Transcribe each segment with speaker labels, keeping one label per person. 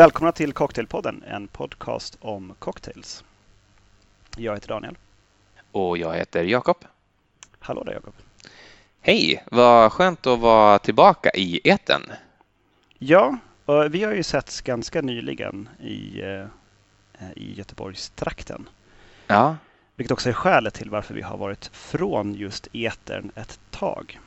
Speaker 1: Välkomna till Cocktailpodden, en podcast om cocktails. Jag heter Daniel.
Speaker 2: Och jag heter Jakob.
Speaker 1: Hallå där Jakob.
Speaker 2: Hej, vad skönt att vara tillbaka i eten.
Speaker 1: Ja, och vi har ju setts ganska nyligen i, eh, i Göteborgstrakten.
Speaker 2: Ja.
Speaker 1: Vilket också är skälet till varför vi har varit från just etern ett tag.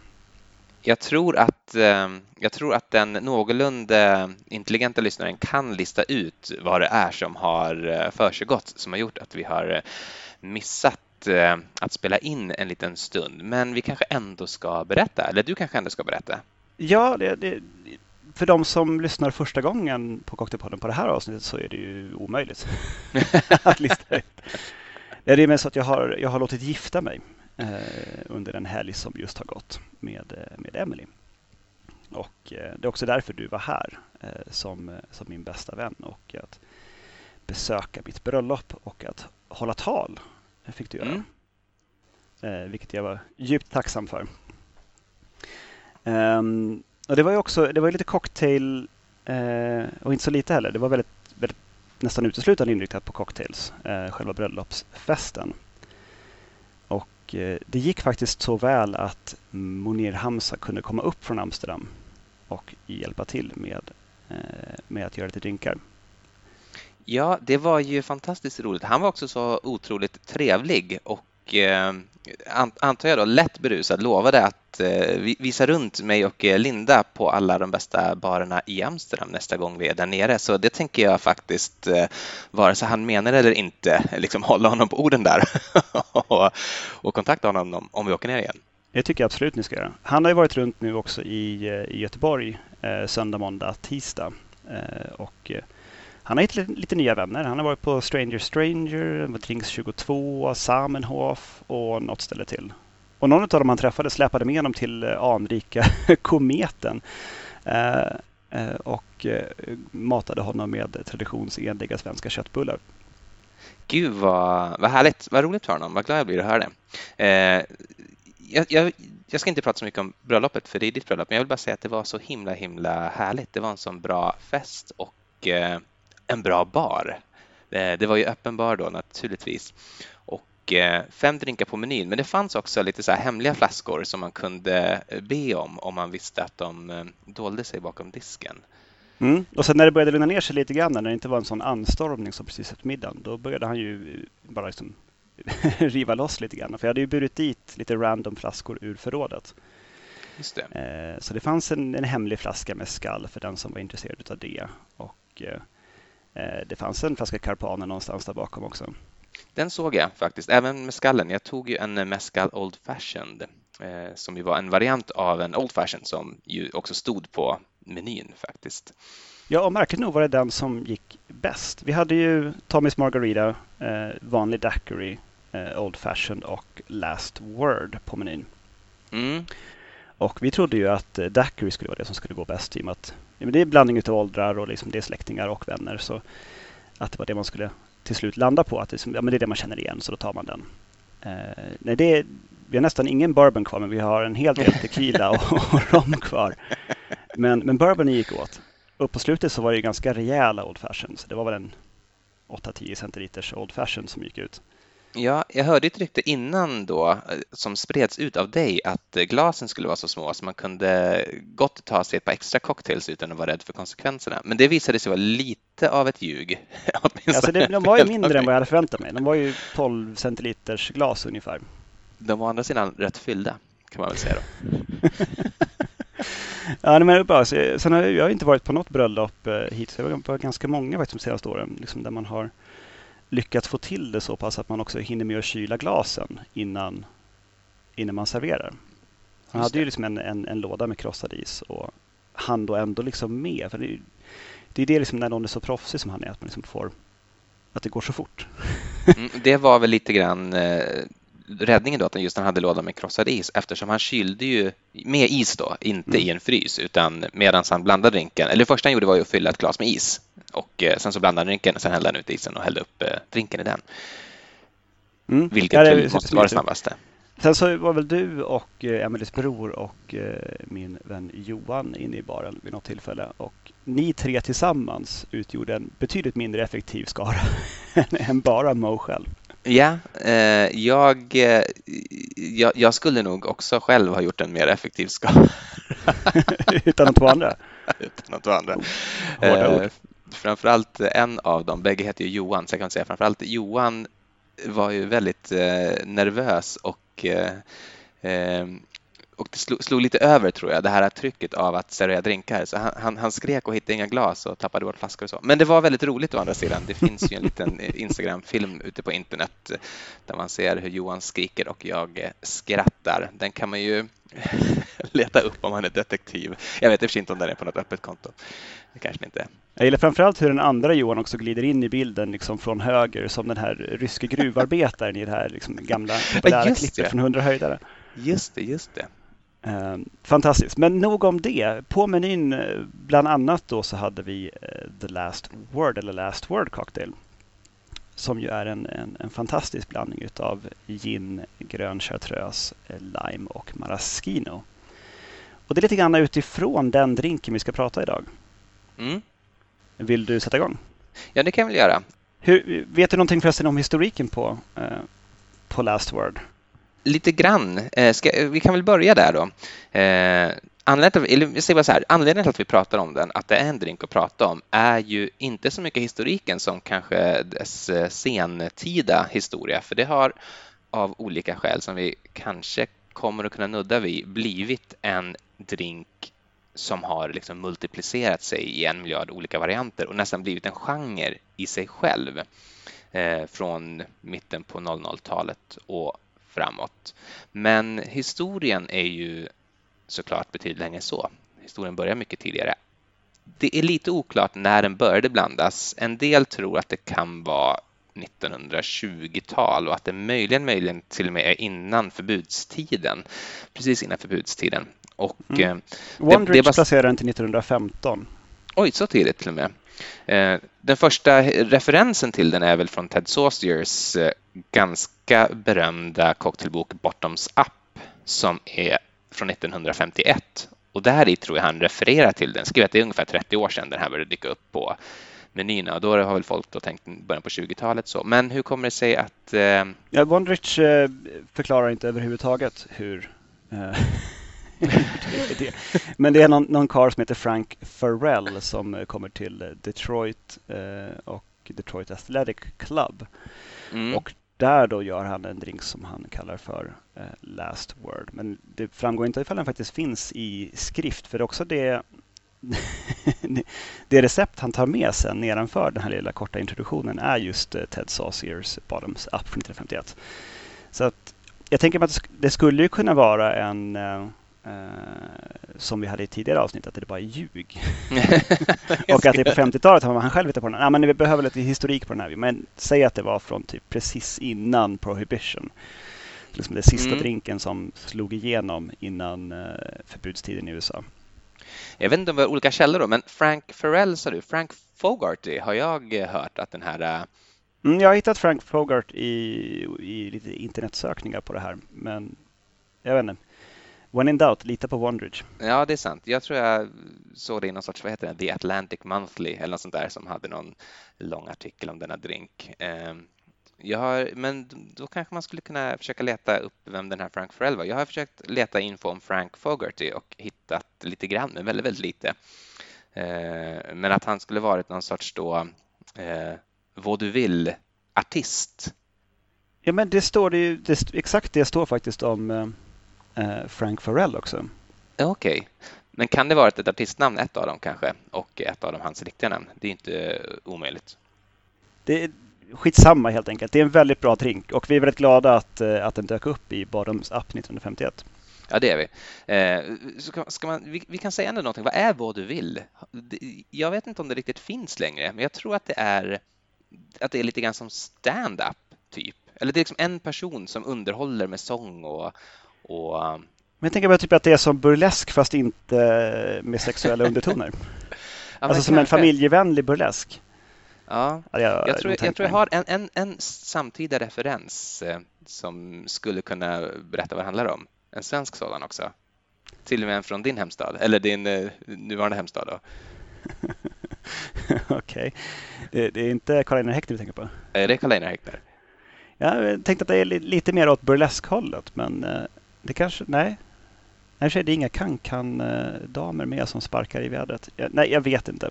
Speaker 2: Jag tror att, eh, jag tror att den någorlunda intelligenta lyssnaren kan lista ut vad det är som har eh, försiggått som har gjort att vi har eh, missat att spela in en liten stund. Men vi kanske ändå ska berätta, eller du kanske ändå ska berätta?
Speaker 1: Ja, det, det, för de som lyssnar första gången på Cocktailpodden på det här avsnittet så är det ju omöjligt att lista ut. Det är mer så att jag har, jag har låtit gifta mig eh, under en helg som just har gått med, eh, med Emily. Och eh, det är också därför du var här eh, som, som min bästa vän och att besöka mitt bröllop och att hålla tal fick du göra. Mm. Vilket jag var djupt tacksam för. Um, och det var ju också det var lite cocktail och inte så lite heller. Det var väldigt, väldigt nästan uteslutande inriktat på cocktails, själva bröllopsfesten. Och eh, det gick faktiskt så väl att Monir Hamza kunde komma upp från Amsterdam och hjälpa till med, eh, med att göra lite drinkar.
Speaker 2: Ja, det var ju fantastiskt roligt. Han var också så otroligt trevlig och eh, antar jag då lätt berusad lovade att eh, visa runt mig och eh, Linda på alla de bästa barerna i Amsterdam nästa gång vi är där nere. Så det tänker jag faktiskt, eh, vare sig han menar eller inte, liksom hålla honom på orden där och, och kontakta honom om, om vi åker ner igen.
Speaker 1: Det tycker jag absolut ni ska göra. Han har ju varit runt nu också i, eh, i Göteborg eh, söndag, måndag, tisdag. Eh, och eh, han har hittat lite nya vänner. Han har varit på Stranger Stranger, Drinks 22, Samenhof och något ställe till. Och någon av dem han träffade släpade med honom till eh, anrika kometen. Eh, eh, och eh, matade honom med traditionsenliga svenska köttbullar.
Speaker 2: Gud vad, vad härligt, vad roligt för honom, vad glad jag blir att höra det. Eh, jag, jag, jag, ska inte prata så mycket om bröllopet, för det är ditt bröllop, men jag vill bara säga att det var så himla himla härligt. Det var en sån bra fest och eh, en bra bar. Eh, det var ju öppen bar då naturligtvis och eh, fem drinkar på menyn. Men det fanns också lite så hemliga flaskor som man kunde eh, be om om man visste att de dolde sig bakom disken.
Speaker 1: Mm. Och sen när det började lugna ner sig lite grann, när det inte var en sån anstormning som precis efter middagen, då började han ju bara liksom riva loss lite grann. För jag hade ju burit dit lite random flaskor ur förrådet.
Speaker 2: Just det.
Speaker 1: Så det fanns en, en hemlig flaska med skall för den som var intresserad av det. Och det fanns en flaska Carpaner någonstans där bakom också.
Speaker 2: Den såg jag faktiskt, även med skallen. Jag tog ju en Mescal Old Fashioned eh, som ju var en variant av en Old Fashioned som ju också stod på menyn faktiskt.
Speaker 1: Ja, och märkligt nog var det den som gick bäst. Vi hade ju Tommys Margarita, eh, vanlig Daiquiri, Old Fashioned och Last Word på menyn. Mm. Och vi trodde ju att Daiquiri skulle vara det som skulle gå bäst i och med att det är en blandning av åldrar och liksom det är släktingar och vänner. Så att det var det man skulle till slut landa på. Att det, ja, men det är det man känner igen, så då tar man den. Eh, nej, det är, vi har nästan ingen bourbon kvar, men vi har en hel del tequila och, och rom kvar. Men, men bourbon gick åt. Och på slutet så var det ganska rejäla Old Fashion. Så det var väl en 8-10 centiliters Old Fashion som gick ut.
Speaker 2: Ja, jag hörde ett rykte innan då eh, som spreds ut av dig att eh, glasen skulle vara så små så man kunde gott ta sig ett par extra cocktails utan att vara rädd för konsekvenserna. Men det visade sig vara lite av ett ljug.
Speaker 1: Alltså det, de var ju mindre än vad jag hade förväntat mig. De var ju 12 centiliters glas ungefär.
Speaker 2: De var å andra sidan rätt fyllda kan man väl säga då.
Speaker 1: ja, men det är bra. Sen har jag, jag har inte varit på något bröllop eh, hittills. Jag har varit på ganska många faktiskt de senaste åren liksom där man har lyckats få till det så pass att man också hinner med att kyla glasen innan, innan man serverar. Han hade ju liksom en, en, en, låda med krossad is och han då ändå liksom med. För det, det är det liksom när någon är så proffsig som han är, att man liksom får att det går så fort.
Speaker 2: Mm, det var väl lite grann eh, räddningen då att just han hade lådan med krossad is eftersom han kylde ju med is då, inte mm. i en frys utan medan han blandade drinken. Eller det första han gjorde var ju att fylla ett glas med is och eh, sen så blandade han drinken och sen hällde han ut isen och hällde upp eh, drinken i den. Mm. Vilket ja, det, måste vara det snabbaste.
Speaker 1: Sen så var väl du och eh, Emelies bror och eh, min vän Johan inne i baren vid något tillfälle. Och ni tre tillsammans utgjorde en betydligt mindre effektiv skara än bara Mo själv.
Speaker 2: Ja, eh, jag, eh, jag, jag, skulle nog också själv ha gjort en mer effektiv skara.
Speaker 1: Utan att två andra?
Speaker 2: Utan att två andra. Eh, framförallt en av dem, bägge heter ju Johan, så jag kan säga framförallt Johan var ju väldigt eh, nervös och eh, och det slog, slog, lite över tror jag, det här trycket av att servera drinkar. Så han, han, han, skrek och hittade inga glas och tappade bort flaskor och så. Men det var väldigt roligt å andra sidan. Det finns ju en liten Instagram-film ute på internet där man ser hur Johan skriker och jag skrattar. Den kan man ju leta upp om man är detektiv. Jag vet i och för sig inte om den är på något öppet konto. Det kanske inte är.
Speaker 1: Jag gillar framförallt hur den andra Johan också glider in i bilden liksom från höger som den här ryske gruvarbetaren i det här liksom gamla populära klippet från 100 höjdare.
Speaker 2: Just det, just det.
Speaker 1: Eh, fantastiskt, men nog om det. På menyn eh, bland annat då så hade vi eh, The Last Word eller Last Word Cocktail. Som ju är en, en, en fantastisk blandning utav gin, grön chartreuse, lime och maraschino. Och det är lite grann utifrån den drinken vi ska prata idag. Mm. Vill du sätta igång?
Speaker 2: Ja, det kan jag väl göra.
Speaker 1: Hur, vet du någonting förresten om historiken på, eh, på Last Word?
Speaker 2: Lite grann. Eh, ska, vi kan väl börja där då. Eh, anledningen, till, så här, anledningen till att vi pratar om den, att det är en drink att prata om, är ju inte så mycket historiken som kanske dess eh, sentida historia, för det har av olika skäl som vi kanske kommer att kunna nudda vid blivit en drink som har liksom multiplicerat sig i en miljard olika varianter och nästan blivit en genre i sig själv eh, från mitten på 00-talet och framåt. Men historien är ju såklart betydligt längre så. Historien börjar mycket tidigare. Det är lite oklart när den började blandas. En del tror att det kan vara 1920-tal och att det möjligen, möjligen till och med är innan förbudstiden. Precis innan förbudstiden. Och,
Speaker 1: mm. eh, det, det placerar den till 1915.
Speaker 2: Oj, så tidigt till och med. Eh, den första referensen till den är väl från Ted Sauciers eh, ganska berömda cocktailbok Bottoms Up som är från 1951. Och där i tror jag han refererar till den, skriver att det är ungefär 30 år sedan den här började dyka upp på menyerna och då har väl folk då tänkt början på 20-talet så. Men hur kommer det sig att... Eh...
Speaker 1: Ja, Wondrich eh, förklarar inte överhuvudtaget hur eh, Men det är någon, någon karl som heter Frank Farrell som kommer till Detroit eh, och Detroit Athletic Club. Mm. Och där då gör han en drink som han kallar för eh, Last Word. Men det framgår inte ifall den faktiskt finns i skrift för det är också det det recept han tar med sen nedanför den här lilla korta introduktionen är just eh, Ted Sauciers Bottoms Up från 1951. Så att jag tänker mig att det skulle kunna vara en Uh, som vi hade i tidigare avsnitt, att det bara är ljug. och att det är på 50-talet har han själv hittat på den. Ja, men vi behöver lite historik på den här. Men säg att det var från typ precis innan Prohibition. Liksom den sista mm. drinken som slog igenom innan uh, förbudstiden i USA.
Speaker 2: Jag vet inte om vi har olika källor då, men Frank Farrell sa du, Frank Fogarty har jag hört att den här uh...
Speaker 1: mm, Jag har hittat Frank Fogart i, i lite internetsökningar på det här, men jag vet inte. When in doubt, lita på Wondridge.
Speaker 2: Ja, det är sant. Jag tror jag såg det i någon sorts, vad heter det, The Atlantic Monthly eller något sånt där som hade någon lång artikel om denna drink. Ehm, jag har, men då kanske man skulle kunna försöka leta upp vem den här Frank Farrell var. Jag har försökt leta info om Frank Fogarty och hittat lite grann, men väldigt, väldigt lite. Ehm, men att han skulle varit någon sorts då eh, vad du vill artist.
Speaker 1: Ja, men det står det ju, det, exakt det står faktiskt om Eh, Frank Farrell också.
Speaker 2: Okej, okay. men kan det vara ett artistnamn, ett av dem kanske, och ett av dem hans riktiga namn? Det är inte omöjligt.
Speaker 1: Det är skitsamma helt enkelt. Det är en väldigt bra drink och vi är väldigt glada att, eh, att den dök upp i Bottoms App 1951.
Speaker 2: Ja, det är vi. Eh, ska man, vi, vi, kan säga ändå någonting. Vad är vad du vill? Jag vet inte om det riktigt finns längre, men jag tror att det är att det är lite grann som stand-up typ. Eller det är liksom en person som underhåller med sång och, och,
Speaker 1: um, men jag tänker bara typ att det är som burlesk fast inte med sexuella undertoner. ja, alltså som en familjevänlig burlesk.
Speaker 2: Ja, jag, jag, tror, jag, tror jag har en, en, en samtida referens. som skulle kunna berätta vad det handlar om. En svensk sådan också. Till och med en från din hemstad, eller din eh, nuvarande hemstad. Då.
Speaker 1: Okej. Okay. Det, det, är inte Karl-Einar Häckner vi tänker på?
Speaker 2: Är det Karl-Einar Häckner?
Speaker 1: Jag tänkte att det är lite mer åt burleskhållet, men eh, det kanske... Nej. Nej, det är inga kan-kan-damer med som sparkar i vädret. Nej, jag vet inte.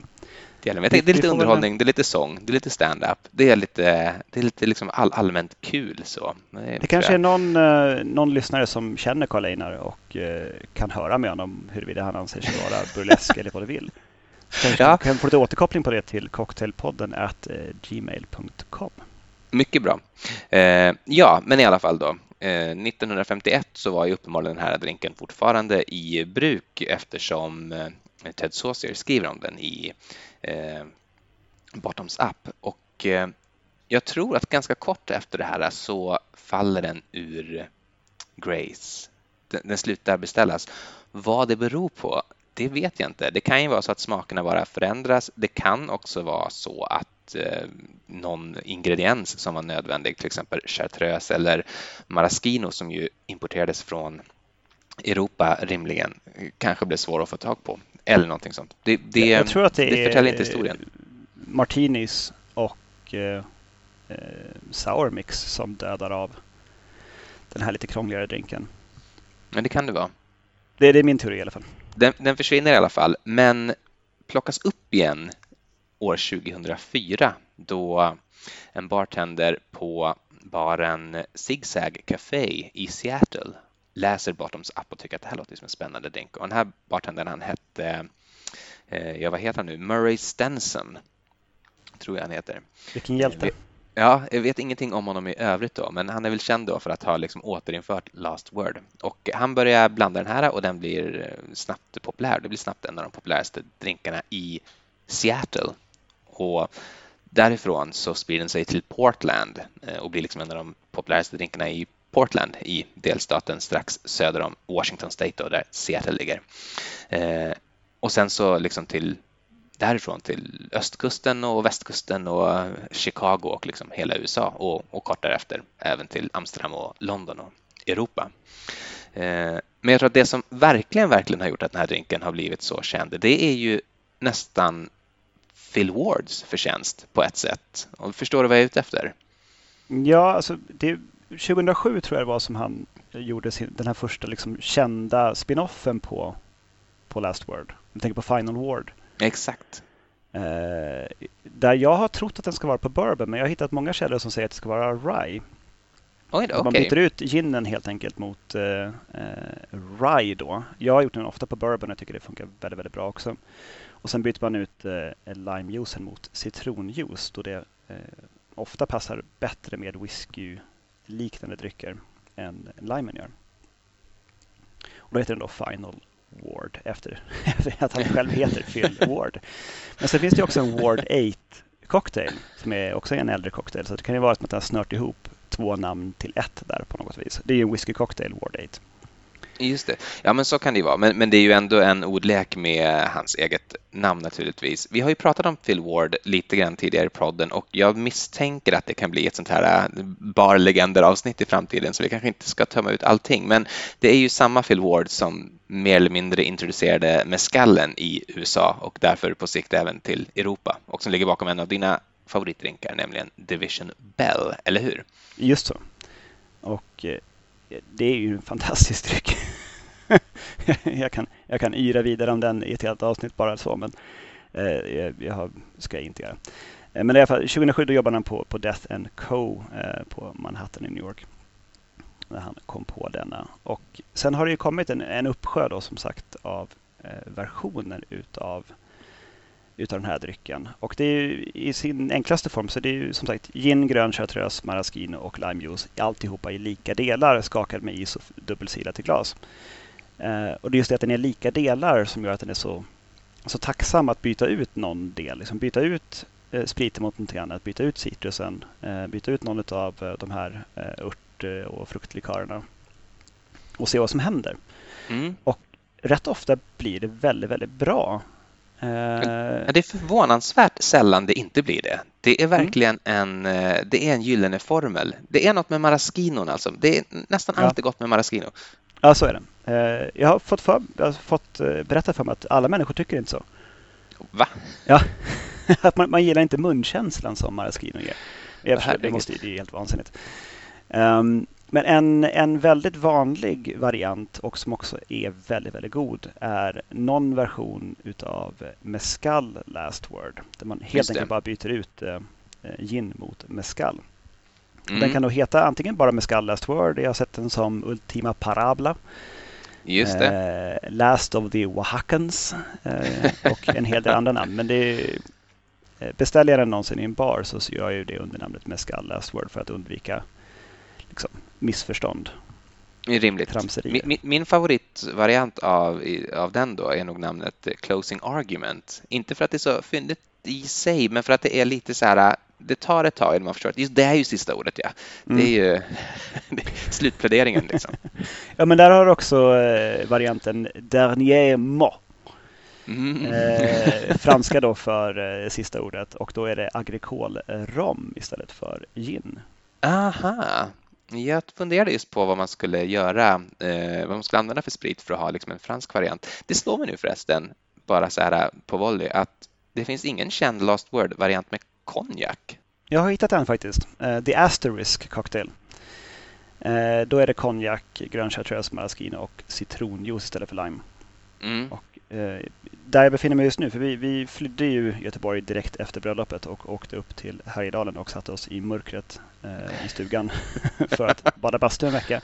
Speaker 2: Det är, det är lite underhållning, det är lite sång, det är lite stand-up. Det är lite, det är lite liksom all, allmänt kul. Så.
Speaker 1: Det, det kanske är någon, uh, någon lyssnare som känner Karl Einar och uh, kan höra med honom huruvida han anser sig vara burlesk eller vad det vill. Kanske ja. kan få lite återkoppling på det till cocktailpodden at uh, gmail.com.
Speaker 2: Mycket bra. Eh, ja, men i alla fall då. Eh, 1951 så var ju uppenbarligen den här drinken fortfarande i bruk eftersom eh, Ted Saucier skriver om den i eh, Bottoms Up. Och eh, jag tror att ganska kort efter det här så faller den ur Grace. Den, den slutar beställas. Vad det beror på, det vet jag inte. Det kan ju vara så att smakerna bara förändras. Det kan också vara så att eh, någon ingrediens som var nödvändig, till exempel chartreuse eller maraschino som ju importerades från Europa rimligen, kanske blev svår att få tag på eller någonting sånt. Det, det, jag tror att det, det förtäljer inte historien.
Speaker 1: Martinis och eh, eh, Sour Mix som dödar av den här lite krångligare drinken.
Speaker 2: Men det kan det vara.
Speaker 1: Det, det är min teori i alla fall.
Speaker 2: Den, den försvinner i alla fall, men plockas upp igen år 2004 då en bartender på baren Zigzag Café i Seattle läser Bottoms Up och tycker att det här låter som en spännande drink. Och den här bartendern han hette, eh, ja vad heter han nu, Murray Stenson, tror jag han heter.
Speaker 1: Vilken hjälte.
Speaker 2: Ja, jag vet ingenting om honom i övrigt då, men han är väl känd då för att ha liksom återinfört Last Word. Och han börjar blanda den här och den blir eh, snabbt populär. Det blir snabbt en av de populäraste drinkarna i Seattle. Och därifrån så sprider den sig till Portland eh, och blir liksom en av de populäraste drinkarna i Portland i delstaten strax söder om Washington State då, där Seattle ligger. Eh, och sen så liksom till därifrån till östkusten och västkusten och eh, Chicago och liksom hela USA och, och kort därefter även till Amsterdam och London och Europa. Eh, men jag tror att det som verkligen, verkligen har gjort att den här drinken har blivit så känd, det är ju nästan Phil Wards förtjänst på ett sätt. Och förstår du vad jag är ute efter?
Speaker 1: Ja, alltså det 2007 tror jag det var som han gjorde sin, den här första liksom kända spinoffen på, på Last Word. Jag tänker på Final Ward.
Speaker 2: Exakt.
Speaker 1: Eh, där jag har trott att den ska vara på bourbon, men jag har hittat många källor som säger att det ska vara rye.
Speaker 2: Oj då, okay.
Speaker 1: Man byter ut ginen helt enkelt mot eh, eh, rye då. Jag har gjort den ofta på bourbon och jag tycker det funkar väldigt, väldigt bra också. Och sen byter man ut eh, limejuicen mot citronjuice då det eh, ofta passar bättre med whisky liknande drycker än limen gör. Och då heter den då Final Ward efter, att han själv heter Phil Ward. Men sen finns det också en Ward 8 cocktail som är också en äldre cocktail. Så det kan ju vara att han har snört ihop två namn till ett där på något vis. Det är ju en whisky cocktail Ward 8.
Speaker 2: Just det. Ja, men så kan det ju vara. Men, men det är ju ändå en ordlek med hans eget namn naturligtvis. Vi har ju pratat om Phil Ward lite grann tidigare i podden och jag misstänker att det kan bli ett sånt här äh, bar barlegender-avsnitt i framtiden så vi kanske inte ska tömma ut allting. Men det är ju samma Phil Ward som mer eller mindre introducerade meskallen i USA och därför på sikt även till Europa och som ligger bakom en av dina favoritdrinkar, nämligen Division Bell, eller hur?
Speaker 1: Just så. Och eh, det är ju en fantastisk dryck. jag, kan, jag kan yra vidare om den i ett helt avsnitt bara så, men eh, jag ska jag inte göra. Eh, men i alla fall, 2007 då jobbade han på, på Death and Co eh, på Manhattan i New York. När han kom på denna. Och sen har det ju kommit en, en uppsjö då som sagt av eh, versioner utav utav den här drycken. Och det är i sin enklaste form så det är ju som sagt gin, grön chartreuse, maraschino och limejuice. Alltihopa i lika delar skakad med is och dubbelsilat i glas. Eh, och det är just det att den är lika delar som gör att den är så, så tacksam att byta ut någon del. Liksom byta ut eh, spriten mot någonting annat, byta ut citrusen, eh, byta ut någon av eh, de här eh, ört och fruktlikörerna och se vad som händer. Mm. Och rätt ofta blir det väldigt, väldigt bra
Speaker 2: det är förvånansvärt sällan det inte blir det. Det är verkligen mm. en, det är en gyllene formel. Det är något med maraskinon alltså. Det är nästan ja. alltid gott med maraschino.
Speaker 1: Ja, så är det. Jag har fått, för, jag har fått berättat för mig att alla människor tycker inte så.
Speaker 2: Va?
Speaker 1: Ja, att man, man gillar inte munkänslan som maraschino ger. Det, det måste det är helt vansinnigt. Um, men en, en väldigt vanlig variant och som också är väldigt, väldigt god är någon version utav Mescal Last Word. Där man helt enkelt bara byter ut eh, gin mot Mescal. Mm. Den kan då heta antingen bara Mescal Last Word, jag har sett den som Ultima Parabla.
Speaker 2: Just det.
Speaker 1: Eh, Last of the Oaxacans eh, och en hel del andra namn. Men det eh, beställer jag den någonsin i en bar så gör jag ju det under namnet Mescal Last Word för att undvika liksom, missförstånd.
Speaker 2: Rimligt. Min, min, favoritvariant av, av den då är nog namnet Closing Argument. Inte för att det är så fyndigt i sig, men för att det är lite så här, det tar ett tag innan man förstår att just det är ju sista ordet, ja. Mm. Det är ju det är slutpläderingen liksom.
Speaker 1: ja, men där har du också eh, varianten dernier mot. Mm. Eh, franska då för eh, sista ordet och då är det agricol rom istället för gin.
Speaker 2: Aha, jag funderade just på vad man skulle göra, eh, vad man skulle använda för sprit för att ha liksom en fransk variant. Det slår mig nu förresten, bara så här på volley, att det finns ingen känd Lost Word-variant med konjak.
Speaker 1: Jag har hittat en faktiskt. Uh, The Asterisk Cocktail. Uh, då är det konjak, grön chartreuse, maraschino och citronjuice istället för lime. Mm. Och, Eh, där jag befinner mig just nu, för vi, vi flydde ju Göteborg direkt efter bröllopet och åkte upp till Härjedalen och satte oss i mörkret eh, i stugan för att bada bastu en vecka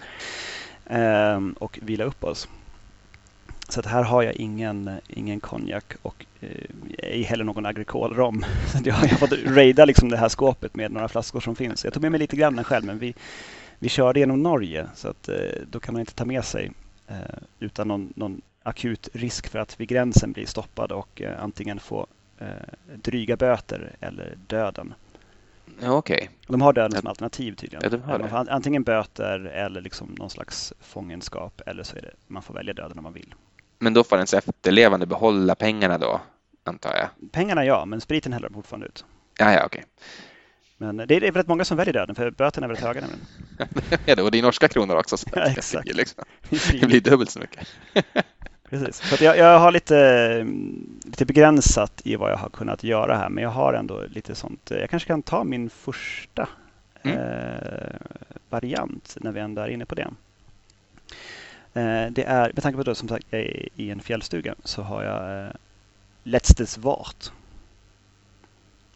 Speaker 1: ehm, och vila upp oss. Så att här har jag ingen, ingen konjak och eh, ej heller någon agrikolrom. jag har fått raida liksom det här skåpet med några flaskor som finns. Jag tog med mig lite grann själv men vi, vi körde genom Norge så att eh, då kan man inte ta med sig eh, utan någon, någon akut risk för att vid gränsen bli stoppad och eh, antingen få eh, dryga böter eller döden.
Speaker 2: Ja, okay.
Speaker 1: De har döden som alternativ tydligen. Ja, det. Antingen böter eller liksom någon slags fångenskap eller så är det man får välja döden om man vill.
Speaker 2: Men då får ens efterlevande behålla pengarna då, antar jag?
Speaker 1: Pengarna ja, men spriten häller de fortfarande ut.
Speaker 2: Ja, ja, okej.
Speaker 1: Men det är väldigt många som väljer döden för böterna är väldigt höga nämligen.
Speaker 2: ja, det, och det är norska kronor också. Så ja, exakt. Liksom. Det blir dubbelt så mycket.
Speaker 1: Precis. Så jag, jag, har lite, lite begränsat i vad jag har kunnat göra här, men jag har ändå lite sånt. Jag kanske kan ta min första mm. eh, variant när vi ändå är inne på det. Eh, det är, med tanke på att jag som sagt är i en fjällstuga så har jag eh, Letztes Wort.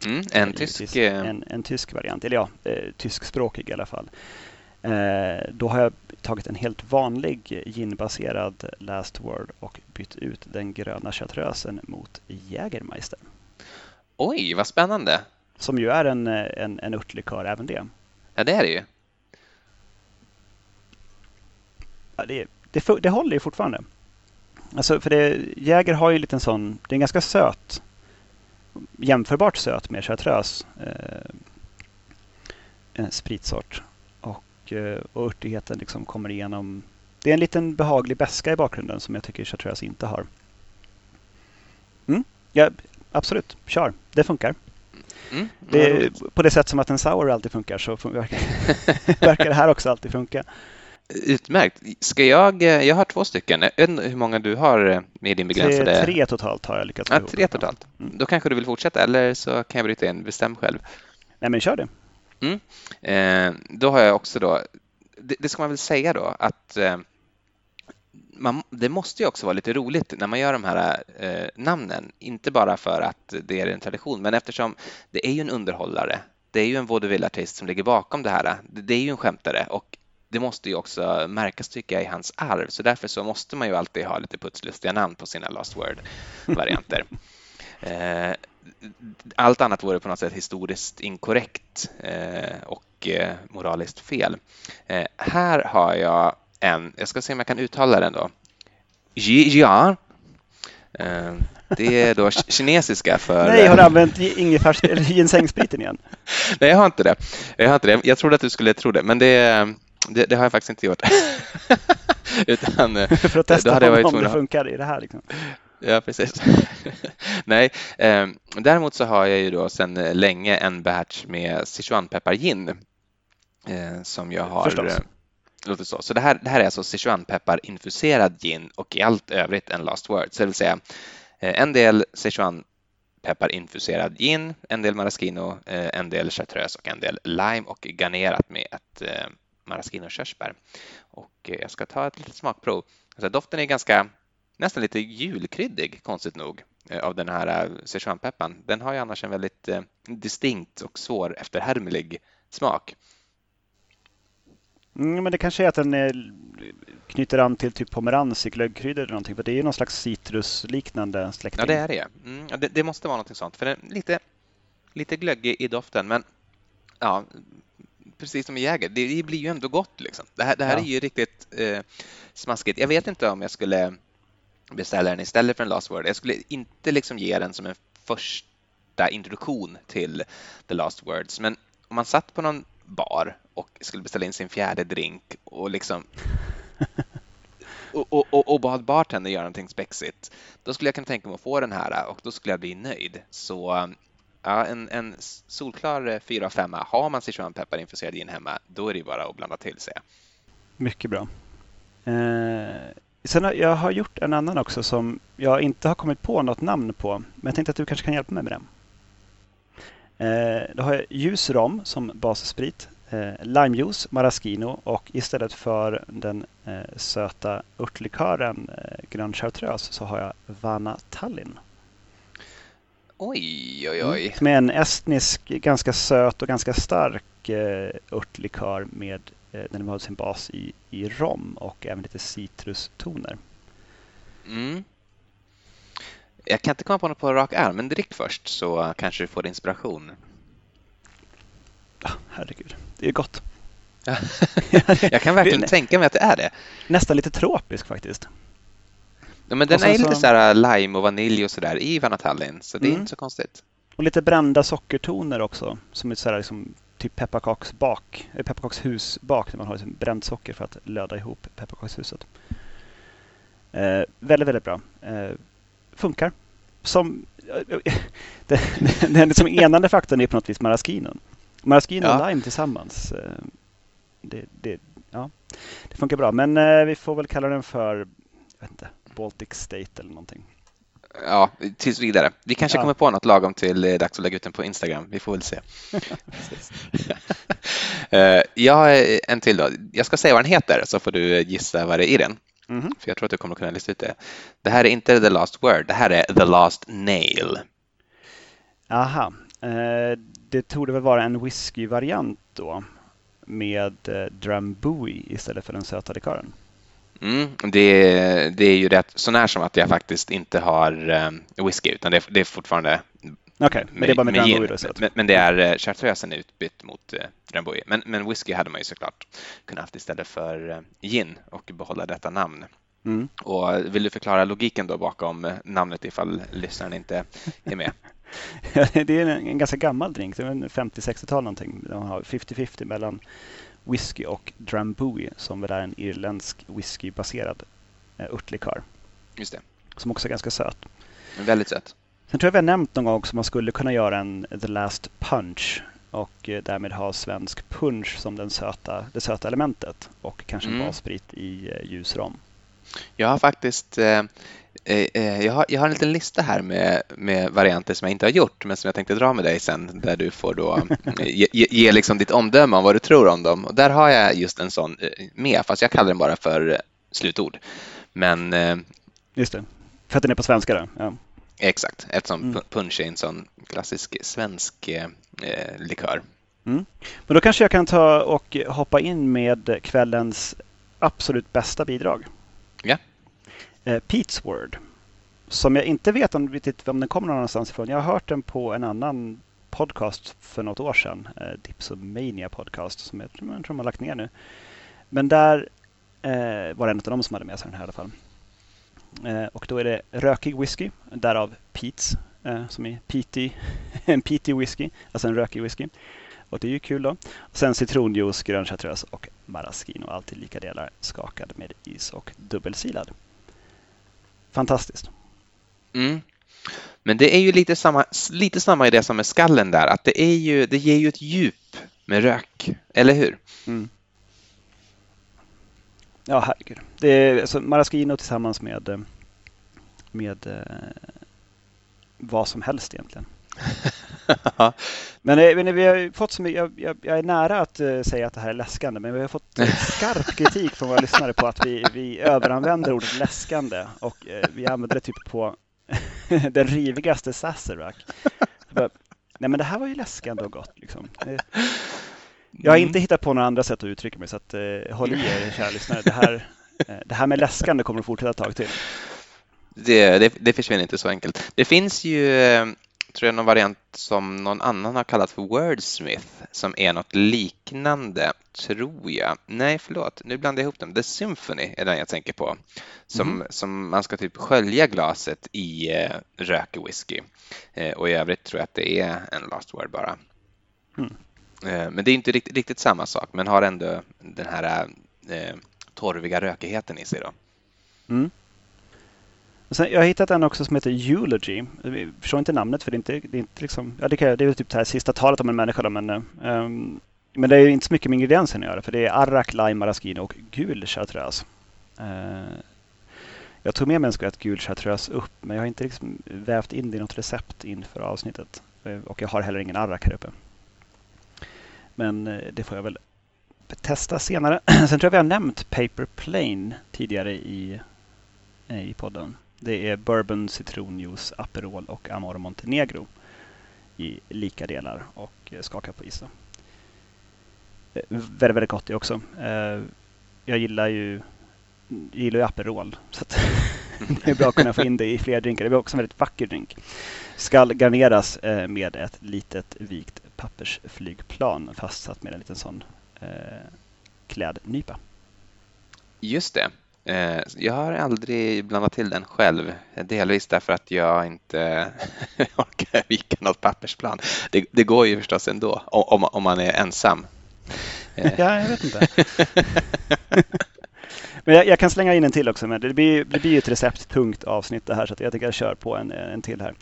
Speaker 2: Mm, en, tysk...
Speaker 1: Eh, en, en, tysk variant, eller ja, tyskspråkig i alla fall. Då har jag tagit en helt vanlig ginbaserad last word och bytt ut den gröna chartreusen mot Jägermeister.
Speaker 2: Oj, vad spännande!
Speaker 1: Som ju är en, en, en örtlikör även det.
Speaker 2: Ja, det är det ju.
Speaker 1: Ja, det, det, det håller ju fortfarande. Alltså, för det, Jäger har ju en liten sån, det är en ganska söt, jämförbart söt med chartreuse eh, spritsort. Och, eh, och örtigheten liksom kommer igenom. Det är en liten behaglig beska i bakgrunden som jag tycker chartreuse inte har. Mm, ja, absolut, kör. Det funkar. Mm, det, på det sätt som att en sour alltid funkar så verkar, verkar det här också alltid funka.
Speaker 2: Utmärkt. Ska jag, eh, jag har två stycken. hur många du har eh, med din begränsade?
Speaker 1: Tre, tre totalt har jag lyckats
Speaker 2: ja, Tre totalt. Mm. Då kanske du vill fortsätta eller så kan jag bryta in. Bestäm själv.
Speaker 1: Nej, men kör det.
Speaker 2: Mm. Eh, då har jag också då, det, det, ska man väl säga då, att eh, man, det måste ju också vara lite roligt när man gör de här eh, namnen. Inte bara för att det är en tradition, men eftersom det är ju en underhållare. Det är ju en vaudeville-artist som ligger bakom det här. Det, det är ju en skämtare och det måste ju också märkas tycker jag i hans arv, så därför så måste man ju alltid ha lite putslustiga namn på sina Last Word-varianter. Eh, allt annat vore på något sätt historiskt inkorrekt eh, och eh, moraliskt fel. Här har jag en, jag ska se om jag kan uttala den då. Jian. Det är då kinesiska för...
Speaker 1: Nej, har du använt ginsengspriten igen?
Speaker 2: Nej, jag har inte det. Jag har inte det. Jag trodde att du skulle tro det, men det det, det, har jag faktiskt inte gjort.
Speaker 1: Utan, För att testa om, om det funkar i det här. Liksom.
Speaker 2: Ja, precis. Nej, eh, däremot så har jag ju då sedan länge en batch med Sichuanpeppar gin eh, som jag har Förstås. Eh, låter så. Så det här, det här är alltså Sichuanpeppar infuserad gin och i allt övrigt en Last Word, så det vill säga eh, en del Sichuan pepparinfuserad gin, en del maraschino, eh, en del chartreuse och en del lime och garnerat med ett eh, maraschino körsbär. Och jag ska ta ett litet smakprov. Alltså, doften är ganska nästan lite julkryddig, konstigt nog, av den här Sichuanpepparn. Den har ju annars en väldigt distinkt och svår efterhärmlig smak.
Speaker 1: Mm, men det kanske är att den är, knyter an till typ pomerans i glöggkryddor eller någonting. För det är ju någon slags citrusliknande släkting.
Speaker 2: Ja, det är det. Mm, det, det, måste vara något sånt. För den är lite, lite glöggig i doften, men ja, precis som i Jäger, det blir ju ändå gott. Liksom. Det här, det här ja. är ju riktigt eh, smaskigt. Jag vet inte om jag skulle beställa den istället för en Last Word. Jag skulle inte liksom ge den som en första introduktion till The Last Words, men om man satt på någon bar och skulle beställa in sin fjärde drink och liksom och, och, och, bad bartender göra någonting spexigt, då skulle jag kunna tänka mig att få den här och då skulle jag bli nöjd. Så ja, en, en solklar 4 av 5 Har man Sichuanpeppar infuserad gin hemma, då är det bara att blanda till sig.
Speaker 1: Mycket bra. Eh, sen har, jag har gjort en annan också som jag inte har kommit på något namn på, men jag tänkte att du kanske kan hjälpa mig med den. Eh, då har jag ljus rom som bassprit, eh, limejuice, maraschino och istället för den eh, söta örtlikören eh, grön chartreuse så har jag Vanna Tallinn.
Speaker 2: Oj, oj, oj. Mm,
Speaker 1: som är en estnisk, ganska söt och ganska stark eh, örtlikör med eh, den har sin bas i, i rom och även lite citrustoner.
Speaker 2: Mm. Jag kan inte komma på något på rak arm, men drick först så kanske du får inspiration.
Speaker 1: Ja, herregud, det är gott.
Speaker 2: jag kan verkligen tänka mig att det är det.
Speaker 1: Nästan lite tropisk faktiskt.
Speaker 2: Ja, men den är lite så här lime och vanilj och sådär i Vanatallin, så det är mm. inte så konstigt.
Speaker 1: Och lite brända sockertoner också, som är så här liksom, typ pepparkaksbak, eh, pepparkakshusbak där man har liksom bränt socker för att löda ihop pepparkakshuset. Eh, väldigt, väldigt bra. Eh, funkar. Som, den, den liksom enande faktorn är på något vis maraskinon. Maraschino ja. och lime tillsammans. Eh, det, det, ja, det funkar bra, men eh, vi får väl kalla den för jag vet inte, Baltic State eller någonting.
Speaker 2: Ja, tills vidare. Vi kanske ja. kommer på något lagom till eh, dags att lägga ut den på Instagram. Vi får väl se. jag har en till då. Jag ska säga vad den heter så får du gissa vad det är i den. Mm -hmm. För jag tror att du kommer att kunna lista ut det. Det här är inte The Last Word, det här är The Last Nail.
Speaker 1: Aha. Eh, det tog väl vara en whiskyvariant då med eh, Drambuie istället för den söta likören.
Speaker 2: Mm, det, det är ju rätt sånär som att jag faktiskt inte har um, whisky utan det, det är fortfarande
Speaker 1: Okej, okay, men det är bara med, med Drambuie då?
Speaker 2: Men, men, det är uh, chartreusen är utbytt mot uh, Drambuie. Men, men whisky hade man ju såklart kunnat haft istället för uh, gin och behålla detta namn. Mm. Och vill du förklara logiken då bakom namnet ifall lyssnaren inte är med?
Speaker 1: det är en, en, ganska gammal drink, det är 50-60-tal någonting. De har 50-50 mellan whisky och Drambuie som väl är en irländsk whiskybaserad eh, örtlikör.
Speaker 2: Just det.
Speaker 1: Som också är ganska söt.
Speaker 2: Väldigt söt.
Speaker 1: Sen tror jag vi har nämnt någon gång också man skulle kunna göra en The Last Punch och eh, därmed ha svensk punch som den söta, det söta elementet och kanske en mm. bassprit i eh, ljus rom.
Speaker 2: Jag har faktiskt eh, Eh, eh, jag har, jag har en liten lista här med, med varianter som jag inte har gjort men som jag tänkte dra med dig sen där du får då eh, ge, ge liksom ditt omdöme om vad du tror om dem. Och där har jag just en sån med fast jag kallar den bara för slutord. Men,
Speaker 1: just det, för att den är på svenska då? Ja.
Speaker 2: Exakt, eftersom mm. punch är en sån klassisk svensk eh, likör.
Speaker 1: Mm. Men då kanske jag kan ta och hoppa in med kvällens absolut bästa bidrag. Eh, Pete's Word. Som jag inte vet om, om den kommer någonstans ifrån. Jag har hört den på en annan podcast för något år sedan. Eh, Dipsomania podcast som jag tror, jag tror man har lagt ner nu. Men där eh, var det en av dem som hade med sig den här i alla fall. Eh, och då är det rökig whisky, därav Pete's eh, som är peaty, en peaty whisky, alltså en rökig whisky. Och det är ju kul då. Och sen citronjuice, grön chartreuse och maraschino. Alltid lika delar skakad med is och dubbelsilad fantastiskt.
Speaker 2: Mm. Men det är ju lite samma, lite samma idé som med skallen där, att det, är ju, det ger ju ett djup med rök, eller hur? Mm.
Speaker 1: Ja, herregud. Det är alltså Maraschino tillsammans med, med eh, vad som helst egentligen. men, eh, men, vi har fått så mycket, jag, jag, jag är nära att uh, säga att det här är läskande, men vi har fått skarp kritik från våra lyssnare på att vi, vi överanvänder ordet läskande och vi använder det typ på den rivigaste Sazerac. Nej men det här var ju läskande och gott liksom. Jag har inte mm. hittat på några andra sätt att uttrycka mig så att, eh, håll i er kära lyssnare. Det här, eh, det här med läskande kommer att fortsätta ett tag till.
Speaker 2: Det, det, det försvinner inte så enkelt. Det finns ju eh, tror jag någon variant som någon annan har kallat för Wordsmith som är något liknande, tror jag. Nej, förlåt, nu blandar jag ihop dem. The Symphony är den jag tänker på. Som, mm. som man ska typ skölja glaset i eh, rökig whisky. Eh, och i övrigt tror jag att det är en last word bara. Mm. Eh, men det är inte riktigt, riktigt, samma sak, men har ändå den här eh, torviga rökigheten i sig. Då. Mm.
Speaker 1: Sen, jag har hittat en också som heter Eulogy. Jag förstår inte namnet för det är inte, det är inte liksom, ja det, kan, det är typ det här sista talet om en människa då, men, um, men det är inte så mycket med ingredienserna att göra för det är arrak, lime, maraschino och gul chartreuse. Uh, jag tog med mig en skvätt gul chartreuse upp men jag har inte liksom vävt in det i något recept inför avsnittet. Eh, och jag har heller ingen arrak här uppe. Men eh, det får jag väl testa senare. Sen tror jag vi har nämnt Paper Plane tidigare i, i podden. Det är bourbon, citronjuice, Aperol och Amaro Montenegro i lika delar och eh, skaka på is. Eh, väldigt, väldigt gott det också. Eh, jag gillar ju, gillar ju Aperol så det är bra att kunna få in det i fler drinkar. Det är också en väldigt vacker drink. Skall garneras med ett litet vikt pappersflygplan fastsatt med en liten sån klädnypa.
Speaker 2: Just det. Eh, jag har aldrig blandat till den själv, delvis därför att jag inte orkar vika något pappersplan. Det, det, går ju förstås ändå om, om man är ensam.
Speaker 1: Eh. Ja, jag vet inte. Men jag, jag, kan slänga in en till också. Men det blir, det blir ett recepttungt avsnitt det här så jag tänker jag kör på en, en till här.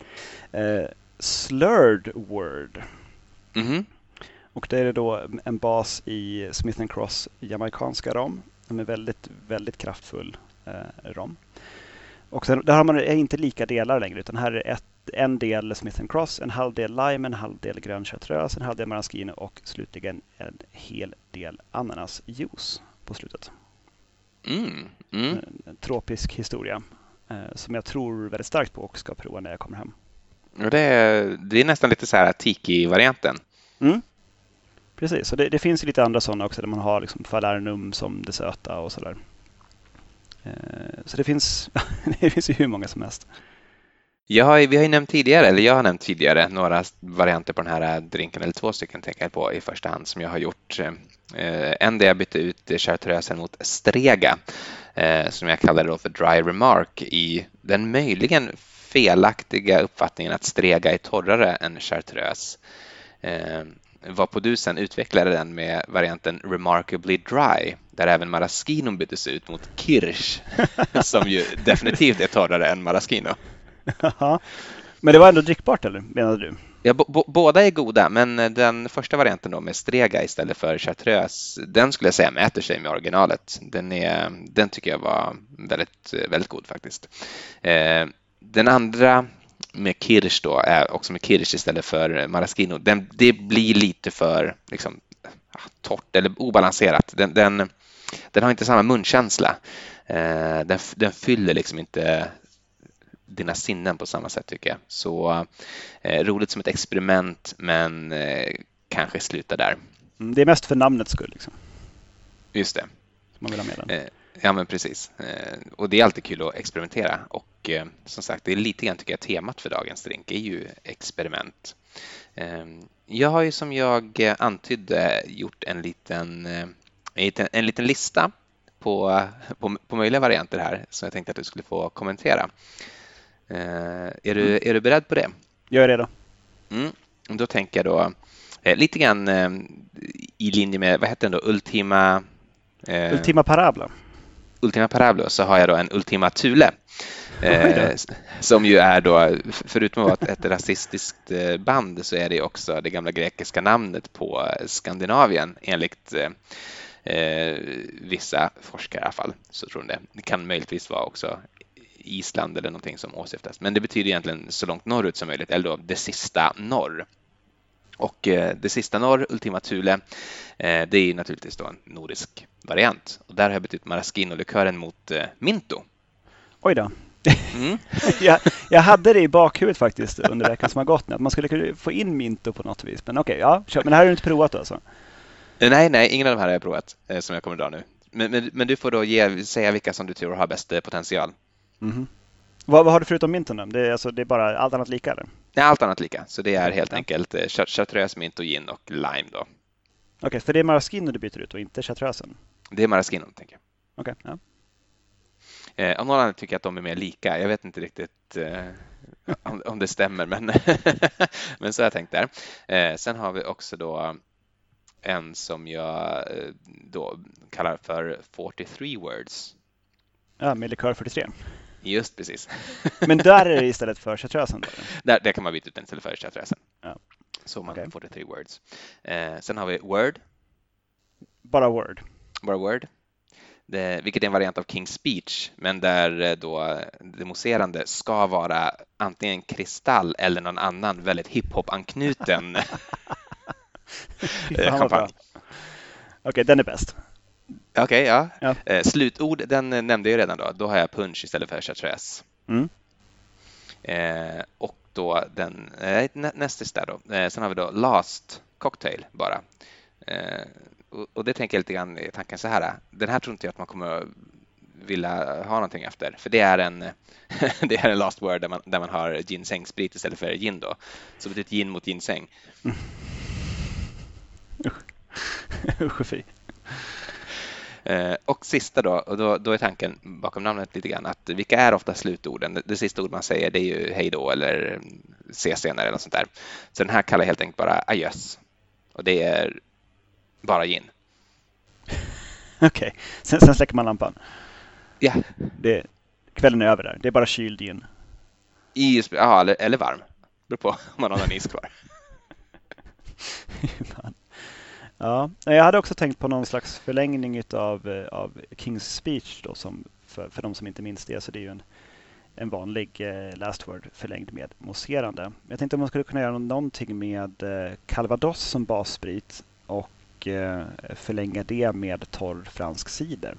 Speaker 1: Uh, slurred word. Mm -hmm. Och det är då en bas i Smith Cross jamaicanska rom som är väldigt, väldigt kraftfull eh, rom. Och sen, där har man inte lika delar längre utan här är ett, en del Smith Cross, en halv del lime, en halv del grön chartreuse, en halv del maraschino och slutligen en hel del ananasjuice på slutet. Mm, mm. En tropisk historia eh, som jag tror väldigt starkt på och ska prova när jag kommer hem.
Speaker 2: Det är, det är nästan lite så här tiki-varianten. Mm.
Speaker 1: Precis, och det, det finns lite andra sådana också där man har liksom falernum som det söta och sådär. Eh, så det finns, det finns ju hur många som helst.
Speaker 2: Jag har, vi har ju nämnt tidigare, eller jag har nämnt tidigare, några varianter på den här drinken, eller två stycken tänker jag på i första hand som jag har gjort. Eh, en där jag bytte ut chartreusen mot strega, eh, som jag kallade då för dry remark i den möjligen felaktiga uppfattningen att strega är torrare än chartreuse varpå du sen utvecklade den med varianten Remarkably Dry där även Maraschino byttes ut mot Kirsch som ju definitivt är torrare än Maraschino.
Speaker 1: men det var ändå drickbart eller menar du?
Speaker 2: Ja, båda är goda, men den första varianten då med Strega istället för Chartreuse, den skulle jag säga mäter sig med originalet. Den, är, den tycker jag var väldigt, väldigt god faktiskt. Eh, den andra med Kirsch då, är också med Kirsch istället för Maraschino, den, det blir lite för liksom, torrt eller obalanserat. Den, den, den har inte samma munkänsla. Eh, den, den fyller liksom inte dina sinnen på samma sätt tycker jag. Så eh, roligt som ett experiment men eh, kanske slutar där.
Speaker 1: Mm, det är mest för namnets skull. Liksom.
Speaker 2: Just det.
Speaker 1: man vill ha med den.
Speaker 2: Eh, Ja, men precis. Eh, och det är alltid kul att experimentera. Och eh, som sagt, det är lite grann tycker jag temat för dagens drink är ju experiment. Eh, jag har ju som jag antydde gjort en liten, en liten lista på, på, på möjliga varianter här som jag tänkte att du skulle få kommentera. Är du, är du beredd på det?
Speaker 1: Jag är redo.
Speaker 2: Mm. Då tänker jag då lite grann i linje med, vad heter den då,
Speaker 1: Ultima Ultima Parabla.
Speaker 2: Ultima Parablo så har jag då en Ultima Thule. Eh, som ju är då, förutom att vara ett rasistiskt eh, band så är det också det gamla grekiska namnet på Skandinavien enligt eh, vissa forskare i alla fall. Så tror det. det kan möjligtvis vara också Island eller någonting som åsyftas. Men det betyder egentligen så långt norrut som möjligt, eller då det sista norr. Och eh, det sista norr, Ultima Thule, eh, det är naturligtvis då en nordisk variant. Och där har jag bytt maraschino-likören mot eh, Minto.
Speaker 1: Oj då. Mm. jag, jag, hade det i bakhuvudet faktiskt under veckan som har gått nu, att man skulle kunna få in Minto på något vis. Men okej, okay, ja, kör. Men det här har du inte provat då alltså?
Speaker 2: Nej, nej, ingen av de här har jag provat som jag kommer dra nu. Men, men, men, du får då ge, säga vilka som du tror har bäst potential.
Speaker 1: Mm. Vad, vad, har du förutom minten då? Det är, alltså, det är bara allt annat lika eller?
Speaker 2: Nej, allt annat lika. Så det är helt ja. enkelt eh, chartreuse, mint och gin och lime då.
Speaker 1: Okej, okay, för det är maraschino du byter ut och inte chartreusen?
Speaker 2: Det är maraschino, tänker
Speaker 1: jag. Okej, okay,
Speaker 2: ja. Eh, av någon anledning tycker jag att de är mer lika. Jag vet inte riktigt eh, om, om, det stämmer, men, men så har jag tänkt där. Eh, sen har vi också då en som jag eh, då kallar för 43 words.
Speaker 1: Ja, med likör 43.
Speaker 2: Just precis.
Speaker 1: Men där är det istället för chartreusen?
Speaker 2: Där, där kan man byta ut den istället för chartreusen. Ja. Så man okay. får det three words. Eh, sen har vi word.
Speaker 1: Bara word?
Speaker 2: Bara word. Det, vilket är en variant av King's Speech, men där eh, då det mousserande ska vara antingen kristall eller någon annan väldigt hiphop-anknuten
Speaker 1: champagne. Okej, okay, den är bäst.
Speaker 2: Okej, okay, ja. ja. Eh, slutord, den nämnde jag redan då. Då har jag punch istället för chartreuse. Mm. Eh, och då den eh, nästis där då. Eh, sen har vi då last cocktail bara. Eh, och, och, det tänker jag lite grann i tanken så här. Den här tror inte jag att man kommer vilja ha någonting efter. För det är en, det är en last word där man, där man har ginseng-sprit istället för gin då. Så det betyder gin mot ginseng.
Speaker 1: Usch och fy.
Speaker 2: Eh, och sista då, och då, då är tanken bakom namnet lite grann att vilka är ofta slutorden? Det, sista ord man säger det är ju hej då eller se senare eller något sånt där. Så den här kallar jag helt enkelt bara adjöss. Och det är bara gin.
Speaker 1: Okej, okay. sen, sen släcker man lampan?
Speaker 2: Ja.
Speaker 1: Det, kvällen är över där, det är bara kyld gin?
Speaker 2: I, ja, eller, eller varm. Beror på om man har någon is kvar.
Speaker 1: Ja, jag hade också tänkt på någon slags förlängning av, eh, av King's Speech då, som för, för de som inte minns det, så det är ju en, en vanlig eh, last word förlängd med mousserande. Jag tänkte om man skulle kunna göra någonting med eh, calvados som bassprit och eh, förlänga det med torr fransk cider.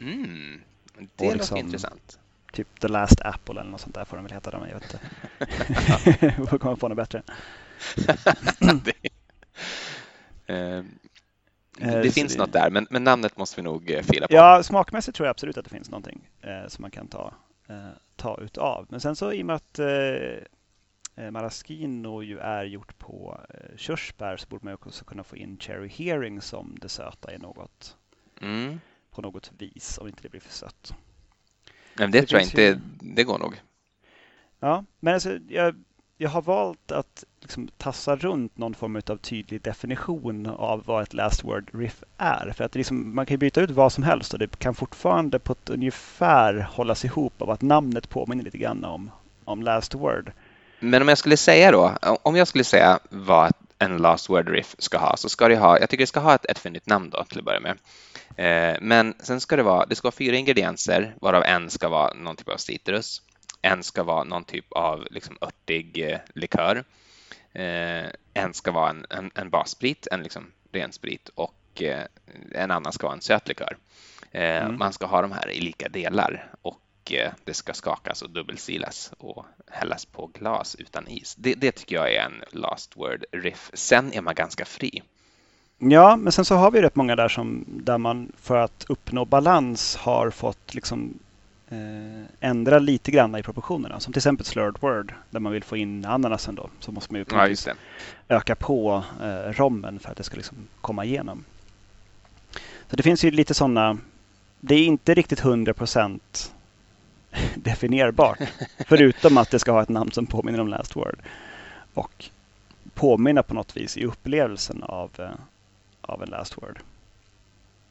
Speaker 2: Mm, det och låter liksom, intressant.
Speaker 1: Typ The Last Apple eller något sånt där får de väl heta. Jag vet inte. får komma på något bättre.
Speaker 2: Eh, det finns något där, men, men, namnet måste vi nog eh, fila på.
Speaker 1: Ja, smakmässigt tror jag absolut att det finns någonting eh, som man kan ta, ta utav. Men sen så i och med att maraschino ju är gjort på körsbär så borde man också kunna få in cherry hearing som det söta i något, mm. på något vis, om inte det blir för sött.
Speaker 2: Men det, det tror jag inte, ju... det går nog.
Speaker 1: Ja, men alltså, jag jag har valt att liksom tassa runt någon form av tydlig definition av vad ett last word riff är. För att liksom, man kan byta ut vad som helst och det kan fortfarande på ett ungefär hållas ihop av att namnet påminner lite grann om, om last word.
Speaker 2: Men om jag skulle säga då, om jag skulle säga vad en last word riff ska ha så ska det ha, jag tycker det ska ha ett, ett fyndigt namn då till att börja med. Eh, men sen ska det vara, det ska vara fyra ingredienser varav en ska vara någon typ av citrus. En ska vara någon typ av liksom örtig eh, likör. Eh, en ska vara en, en, en bassprit, en liksom ren sprit och eh, en annan ska vara en sötlikör. Mm. Man ska ha de här i lika delar och det ska skakas och dubbelsilas och hällas på glas utan is. Det, det, tycker jag är en last word riff. Sen är man ganska fri.
Speaker 1: Ja, men sen så har vi rätt många där som där man för att uppnå balans har fått liksom eh, ändra lite grann i proportionerna. Som till exempel slurred word där man vill få in ananasen då. Så måste man ju
Speaker 2: ja,
Speaker 1: öka på eh, rommen för att det ska liksom komma igenom. Så det finns ju lite sådana. Det är inte riktigt 100 procent definierbart. förutom att det ska ha ett namn som påminner om last word. Och påminna på något vis i upplevelsen av, eh, av en last word.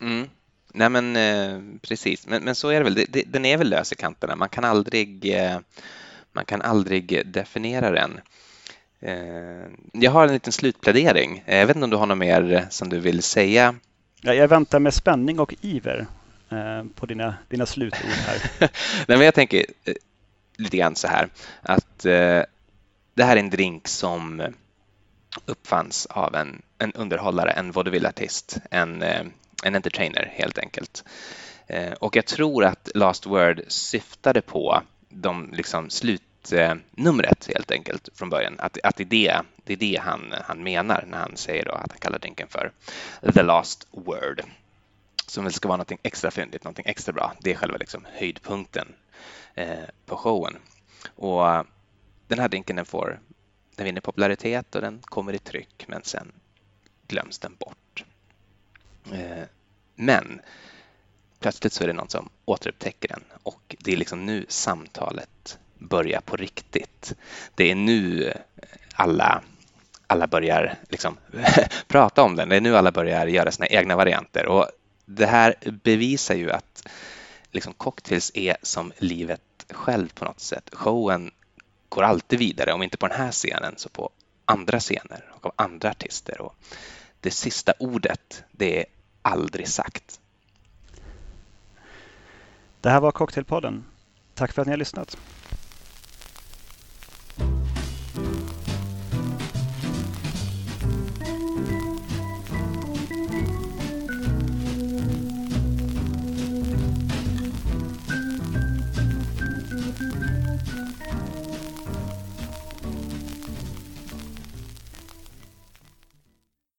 Speaker 2: Mm. Nej men eh, precis, men, men så är det väl. Det, det, den är väl lös i kanterna. Man kan aldrig, eh, man kan aldrig definiera den. Eh, jag har en liten slutplädering. Jag vet inte om du har något mer som du vill säga?
Speaker 1: Ja, jag väntar med spänning och iver på dina, dina slutord här.
Speaker 2: nej, men jag tänker lite grann så här att det här är en drink som uppfanns av en, en underhållare, en vaudeville-artist, en, en entertainer helt enkelt. Eh, och jag tror att Last Word syftade på de liksom slutnumret helt enkelt från början. Att, att det är det, det, är det han, han menar när han säger då att han kallar drinken för The Last Word. Som väl ska vara något extra fyndigt, något extra bra. Det är själva liksom höjdpunkten eh, på showen. Och den här drinken den får den vinner popularitet och den kommer i tryck men sen glöms den bort. Eh, men plötsligt så är det någon som återupptäcker den och det är liksom nu samtalet börjar på riktigt. Det är nu eh, alla, alla börjar liksom prata om den. Det är nu alla börjar göra sina egna varianter och det här bevisar ju att liksom cocktails är som livet själv på något sätt. Showen går alltid vidare, om inte på den här scenen så på andra scener och av andra artister. Och det sista ordet, det är aldrig sagt.
Speaker 1: Det här var Cocktailpodden. Tack för att ni har lyssnat.